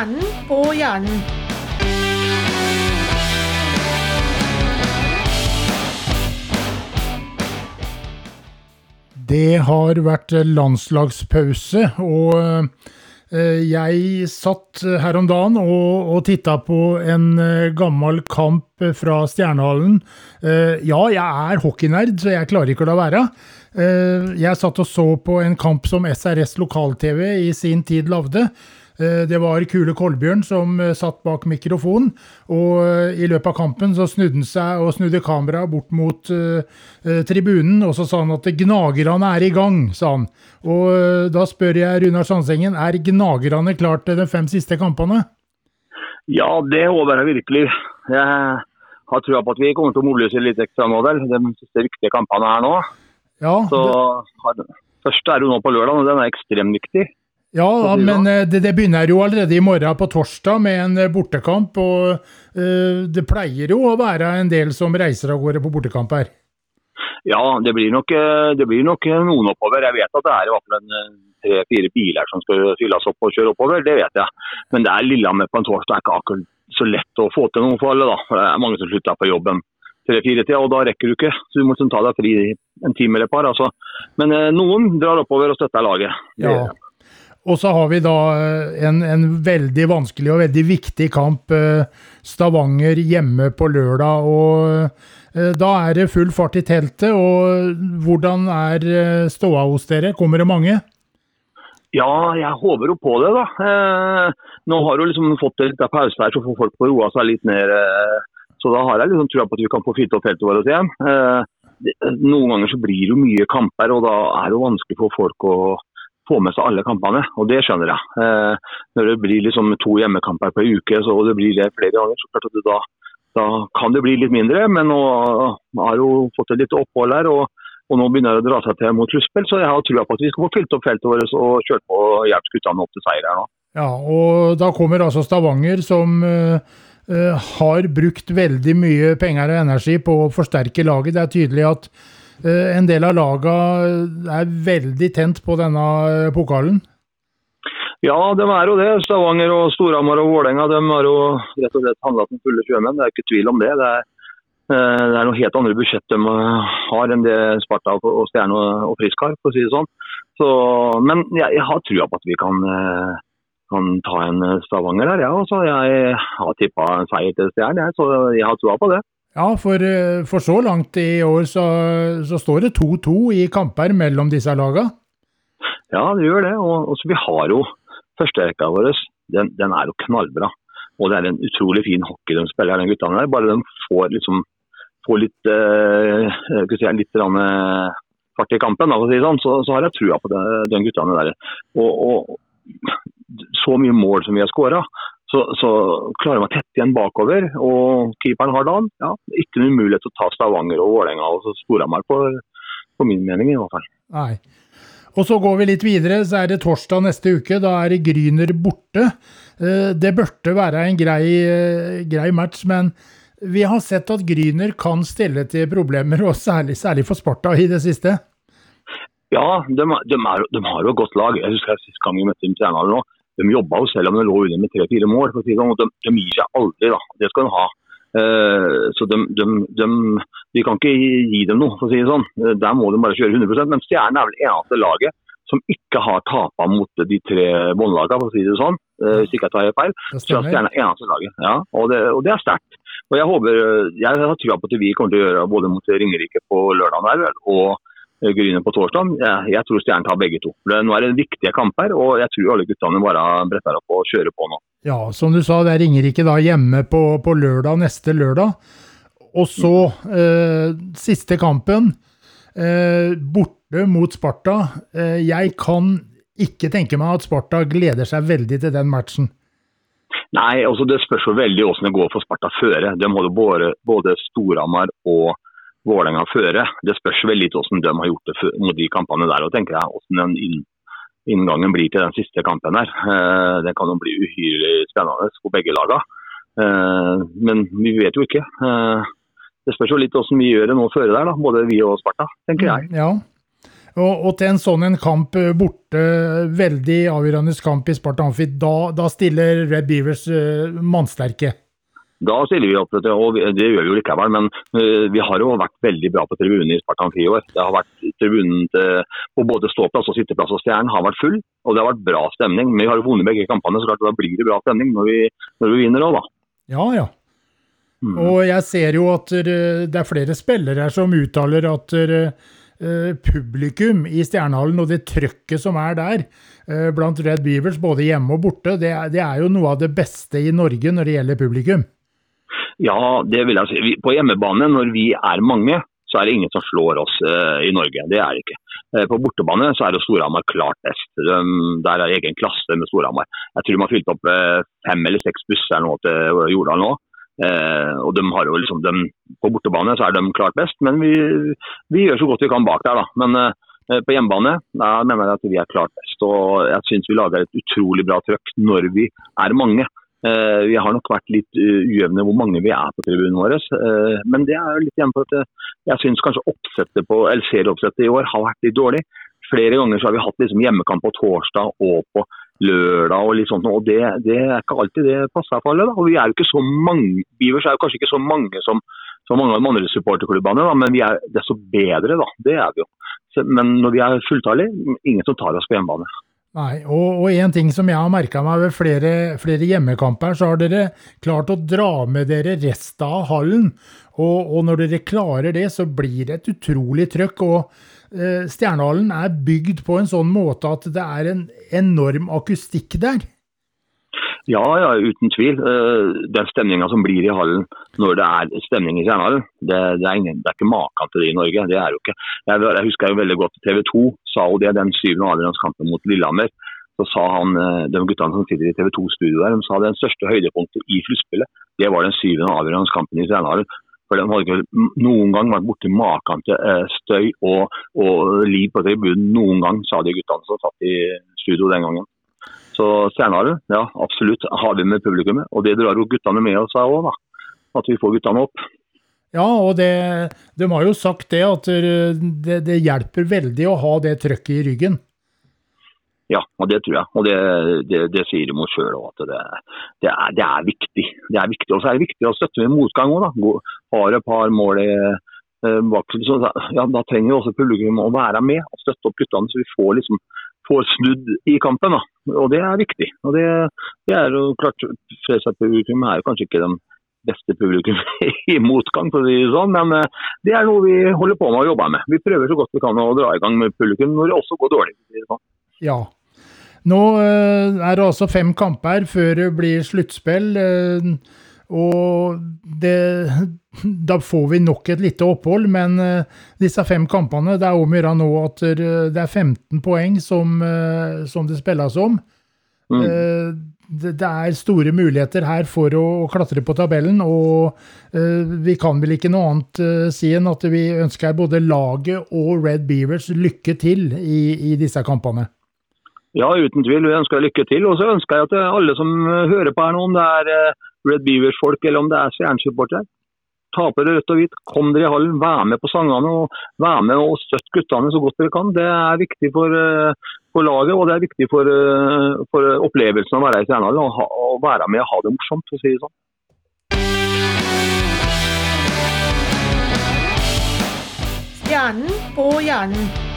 Stjernen på hjernen. Det har vært landslagspause, og eh, jeg satt her om dagen og, og titta på en eh, gammel kamp fra Stjernehallen. Eh, Ja, jeg er hockeynerd, så jeg klarer ikke å la være. Eh, Jeg satt og så på en kamp som SRS lokal-TV i sin tid lagde. Eh, Det var Kule Kolbjørn som eh, satt bak mikrofonen, og eh, i løpet av kampen så snudde han seg og snudde kameraet bort mot eh, eh, tribunen, og så sa han at gnagerne er i gang, sa han. Og uh, da spør jeg Runar Sandsengen, er gnagerne klart til de fem siste kampene? Ja, det håper jeg virkelig. Jeg har trua på at vi kommer til å mobilisere litt ekstra nå, vel. De siste viktige kampene her nå. Ja, Så det, Først er jo nå på lørdag, og den er ekstremt viktig. ja da, men eh, det, det begynner jo allerede i morgen på torsdag med en eh, bortekamp, og uh, det pleier jo å være en del som reiser av gårde på bortekamp her. Ja, det blir nok, det blir nok noen oppover. Jeg vet at det er i hvert fall tre-fire biler som skal fylles opp og kjøre oppover, det vet jeg. Men det er Lillehammer på en torsdag er ikke akkurat så lett å få til noe for alle. da. Det er mange som slutter på jobben tre-fire tida, og da rekker du ikke. Så du må liksom ta deg fri en time eller et par. altså. Men eh, noen drar oppover og støtter laget. Ja. Og så har vi da eh, en, en veldig vanskelig og veldig viktig kamp. eh, Stavanger hjemme på lørdag. og eh, Da er det full fart i teltet. og Hvordan er ståa hos dere? Kommer det mange? Ja, jeg håper jo på det, da. Eh, nå har du liksom fått en liten pause her, så får folk få roa seg litt ned. Eh, så da har jeg liksom trua på at vi kan få fylt opp feltet vårt igjen. Eh, det, noen ganger så blir det jo mye kamper, og da er det jo vanskelig for folk å få med seg alle kampene, og det skjønner jeg. Eh, når det blir liksom to hjemmekamper på ei uke, så, og det blir det flere ganger, så klart at da, da kan det bli litt mindre. Men nå har jo fått et lite opphold her. og og nå begynner det å dra seg til mot sluttspill, så jeg har trua på at vi skal få fylt opp feltet vårt og kjørt på og hjulpet guttene opp til seier her nå. Ja, og da kommer altså Stavanger, som eh, har brukt veldig mye penger og energi på å forsterke laget. Det er tydelig at uh, en del av laga er veldig tent på denne pokalen. Ja, de er jo det. Stavanger og Storhamar og Vålerenga de har jo rett og slett handla som fulle sjømenn. Det er ikke tvil om det. Det er, det er noe helt andre budsjett de eh, har enn det Sparta og Stjerne og- Frisk har, for å si det sånn. Så, men jeg, jeg har trua på at vi kan, eh, kan ta en eh, Stavanger her, ja. Altså, jeg har tippa en seier til Stjerne, jeg, så jeg har trua på det. Ja, for, eh, for så langt i år så, så står det 2-2 i kamper mellom disse lagene. Ja, det gjør det. Og, og så vi har jo førsterekka vår. Den, den er jo knallbra. Og det er en utrolig fin hockey de spiller, den guttene der. Bare de får liksom får litt, eh, si, litt eh, fart i kampen, da, sånn, så, så har jeg trua på det, den guttene der. Og, og så mye mål som vi har skåra, så, så klarer man å tette igjen bakover. Og keeperen har dagen. ja, ikke noen mulighet til å ta Stavanger og Vålerenga og Storhamar, på, på min mening i hvert fall. Nei. Og så går vi litt videre, så er det torsdag neste uke. Da er det Gryner borte. Eh, Det burde være en grei, eh, grei match, men vi har sett at Gryner kan stille til problemer, og særlig, særlig for Sparta i det siste. Ja, de, de, er, de har jo et godt lag. Jeg husker jeg Sist gang vi møtte dem trenerne nå, de jobba jo selv om de lå under med tre-fire mål. Sånn, de, de gir seg aldri, da. Det skal de ha. Eh, så de, Vi kan ikke gi dem noe, for å si det sånn. Eh, Der må de bare kjøre 100% Men Stjernen er vel eneste laget som ikke har tapa mot de tre båndlagene, for å si det sånn. Eh, Hvis ikke jeg tar feil. Det Så er eneste laget. Ja, og det, og det er sterkt. Og jeg håper, jeg har trua på at vi kommer til å gjøre både mot Ringerike på lørdag og Gryne på torsdag. Jeg, jeg tror Stjernen tar begge to. Nå er det viktige kamper, og jeg tror alle guttene bare bretter opp og kjører på nå. Ja, som du sa, det er Ringerike da hjemme på, på lørdag, neste lørdag. Og så eh, siste kampen, borte mot Sparta. Eh, jeg kan ikke tenke meg at Sparta gleder seg veldig til den matchen. Nei, altså Det spørs jo veldig hvordan det går for Sparta føre. De hadde både, både Storhamar og Vålerenga føre. Det spørs veldig hvordan de har gjort det mot de kampene der. og tenker jeg hvordan den inngangen blir til den siste kampen der. Eh, det kan jo bli uhyre spennende for begge lagene. Eh, men vi vet jo ikke. Eh, det spørs jo litt hvordan vi gjør det nå føre der, da, både vi og Sparta, tenker jeg. Ja. Og, og, til en sånn en kamp borte, veldig avgjørende kamp i Sparta Amfi, da, da stiller Red Beavers uh, mannsterke? Da stiller vi opp, og det gjør vi jo likevel. Men vi har jo vært veldig bra på tribunen i Sparta Amfi i år. Det har vært Tribunen til, på både ståplass og sitteplass og Stjernen har vært full, og det har vært bra stemning. Men vi har jo vunnet begge kampene, så klart da blir det bra stemning når vi, når vi vinner òg, da. Ja, ja. Mm. Og jeg ser jo at det er flere spillere her som uttaler at publikum i Stjernehallen og det trøkket som er der blant Red Beavers, både hjemme og borte, det er, det er jo noe av det beste i Norge når det gjelder publikum. Ja, det vil jeg si. På hjemmebane, når vi er mange, så er det ingen som slår oss uh, i Norge. Det er det ikke. På bortebane så er det Storhamar klart best. Der er egen klasse med Storhamar. Jeg tror de har fylt opp fem eller seks busser nå til Jordal nå. Og de har jo liksom, de, På bortebane så er de klart best, men vi, vi gjør så godt vi kan bak der. da. Men på hjemmebane da mener jeg at vi er klart best. Og jeg syns vi lager et utrolig bra trøkk når vi er mange. Eh, vi har nok vært litt eh, ujevne hvor mange vi er på tribunen vår. Eh, men det er jo litt igjen på at jeg syns kanskje oppsettet på, eller serieoppsettet i år har vært litt dårlig. Flere ganger så har vi hatt liksom hjemmekamp på torsdag og på lørdag. og litt sånt, og Det, det er ikke alltid det passer for alle. da, og Vi er jo ikke så mange, Bivers er jo kanskje ikke så mange som, som mange av de andre supporterklubbene, da, men vi er desto bedre. da, Det er vi jo. Men når vi er fulltallige, ingen som tar oss på hjemmebane. Nei, og, og en ting som jeg har merka meg ved flere, flere, hjemmekamper, så har dere klart å dra med dere resten av hallen. Og, og, når dere klarer det, så blir det et utrolig trøkk. Og eh, Stjernehallen er bygd på en sånn måte at det er en enorm akustikk der. Ja, ja, uten tvil. Eh, den stemninga som blir i hallen når det er stemning i Stjernehallen, det, det, er ingen, det er ikke maken til det i Norge. Det er jo ikke. Jeg, jeg husker jo veldig godt TV 2 sa jo det den syvende avgjørelseskampen mot Lillehammer. Så sa han, eh, de guttene som sitter i TV 2-studio der, de sa den største høydepunktet i sluttspillet, det var den syvende avgjørelseskampen i Stjernehallen. For de hadde ikke noen gang vært borti maken til eh, støy og, og liv på tribunen noen gang, sa de guttene som satt i studio den gangen. Så Stjernehallen, ja absolutt har vi med publikummet. Og det drar jo guttene med oss òg, da. At vi får guttene opp. Ja, og det, de har jo sagt det, at det, det hjelper veldig å ha det trøkket i ryggen. Ja, og det tror jeg. Og det, det, det sier de sjøl òg, at det, det, er, det, er, viktig. Det er viktig. Og så er det viktig å støtte med motgang òg, da. Har et par mål i eh, bak, så, ja, Da trenger jo også publikum å være med og støtte opp guttene, så vi får liksom får snudd i kampen. Da. Og Det er viktig. Og Det, det er jo klart, Fredrikstad-publikum er jo kanskje ikke den beste publikum i motgang, for å si det sånn, men eh, det er noe vi holder på med å jobbe med. Vi prøver så godt vi kan å dra i gang med publikum når det også går dårlig. Sånn. Ja. Nå eh, er det altså fem kamper før det blir sluttspill. Eh, og det, da får vi nok et lite opphold, men uh, disse fem kampene Det er om å gjøre nå at det er 15 poeng som, uh, som det spilles om. Mm. Uh, det, det, er store muligheter her for å, å klatre på tabellen, og vi kan vel ikke noe annet si enn at vi ønsker både laget og Red Beavers lykke til i, i disse kampene. Ja, uten tvil. Vi ønsker lykke til. Og så ønsker jeg at alle som hører på her nå, om det er Red Beavers-folk, eller om det er stjernesupportere. taper rødt og hvit, kom dere i hallen, vær med på sangene og vær med og støtt guttene så godt dere kan. Det er viktig for, eh, for laget og det er viktig for, eh, for opplevelsen å være i Stjernehallen og, og, være med og ha det morsomt, for å si det sånn. Stjernen på hjernen.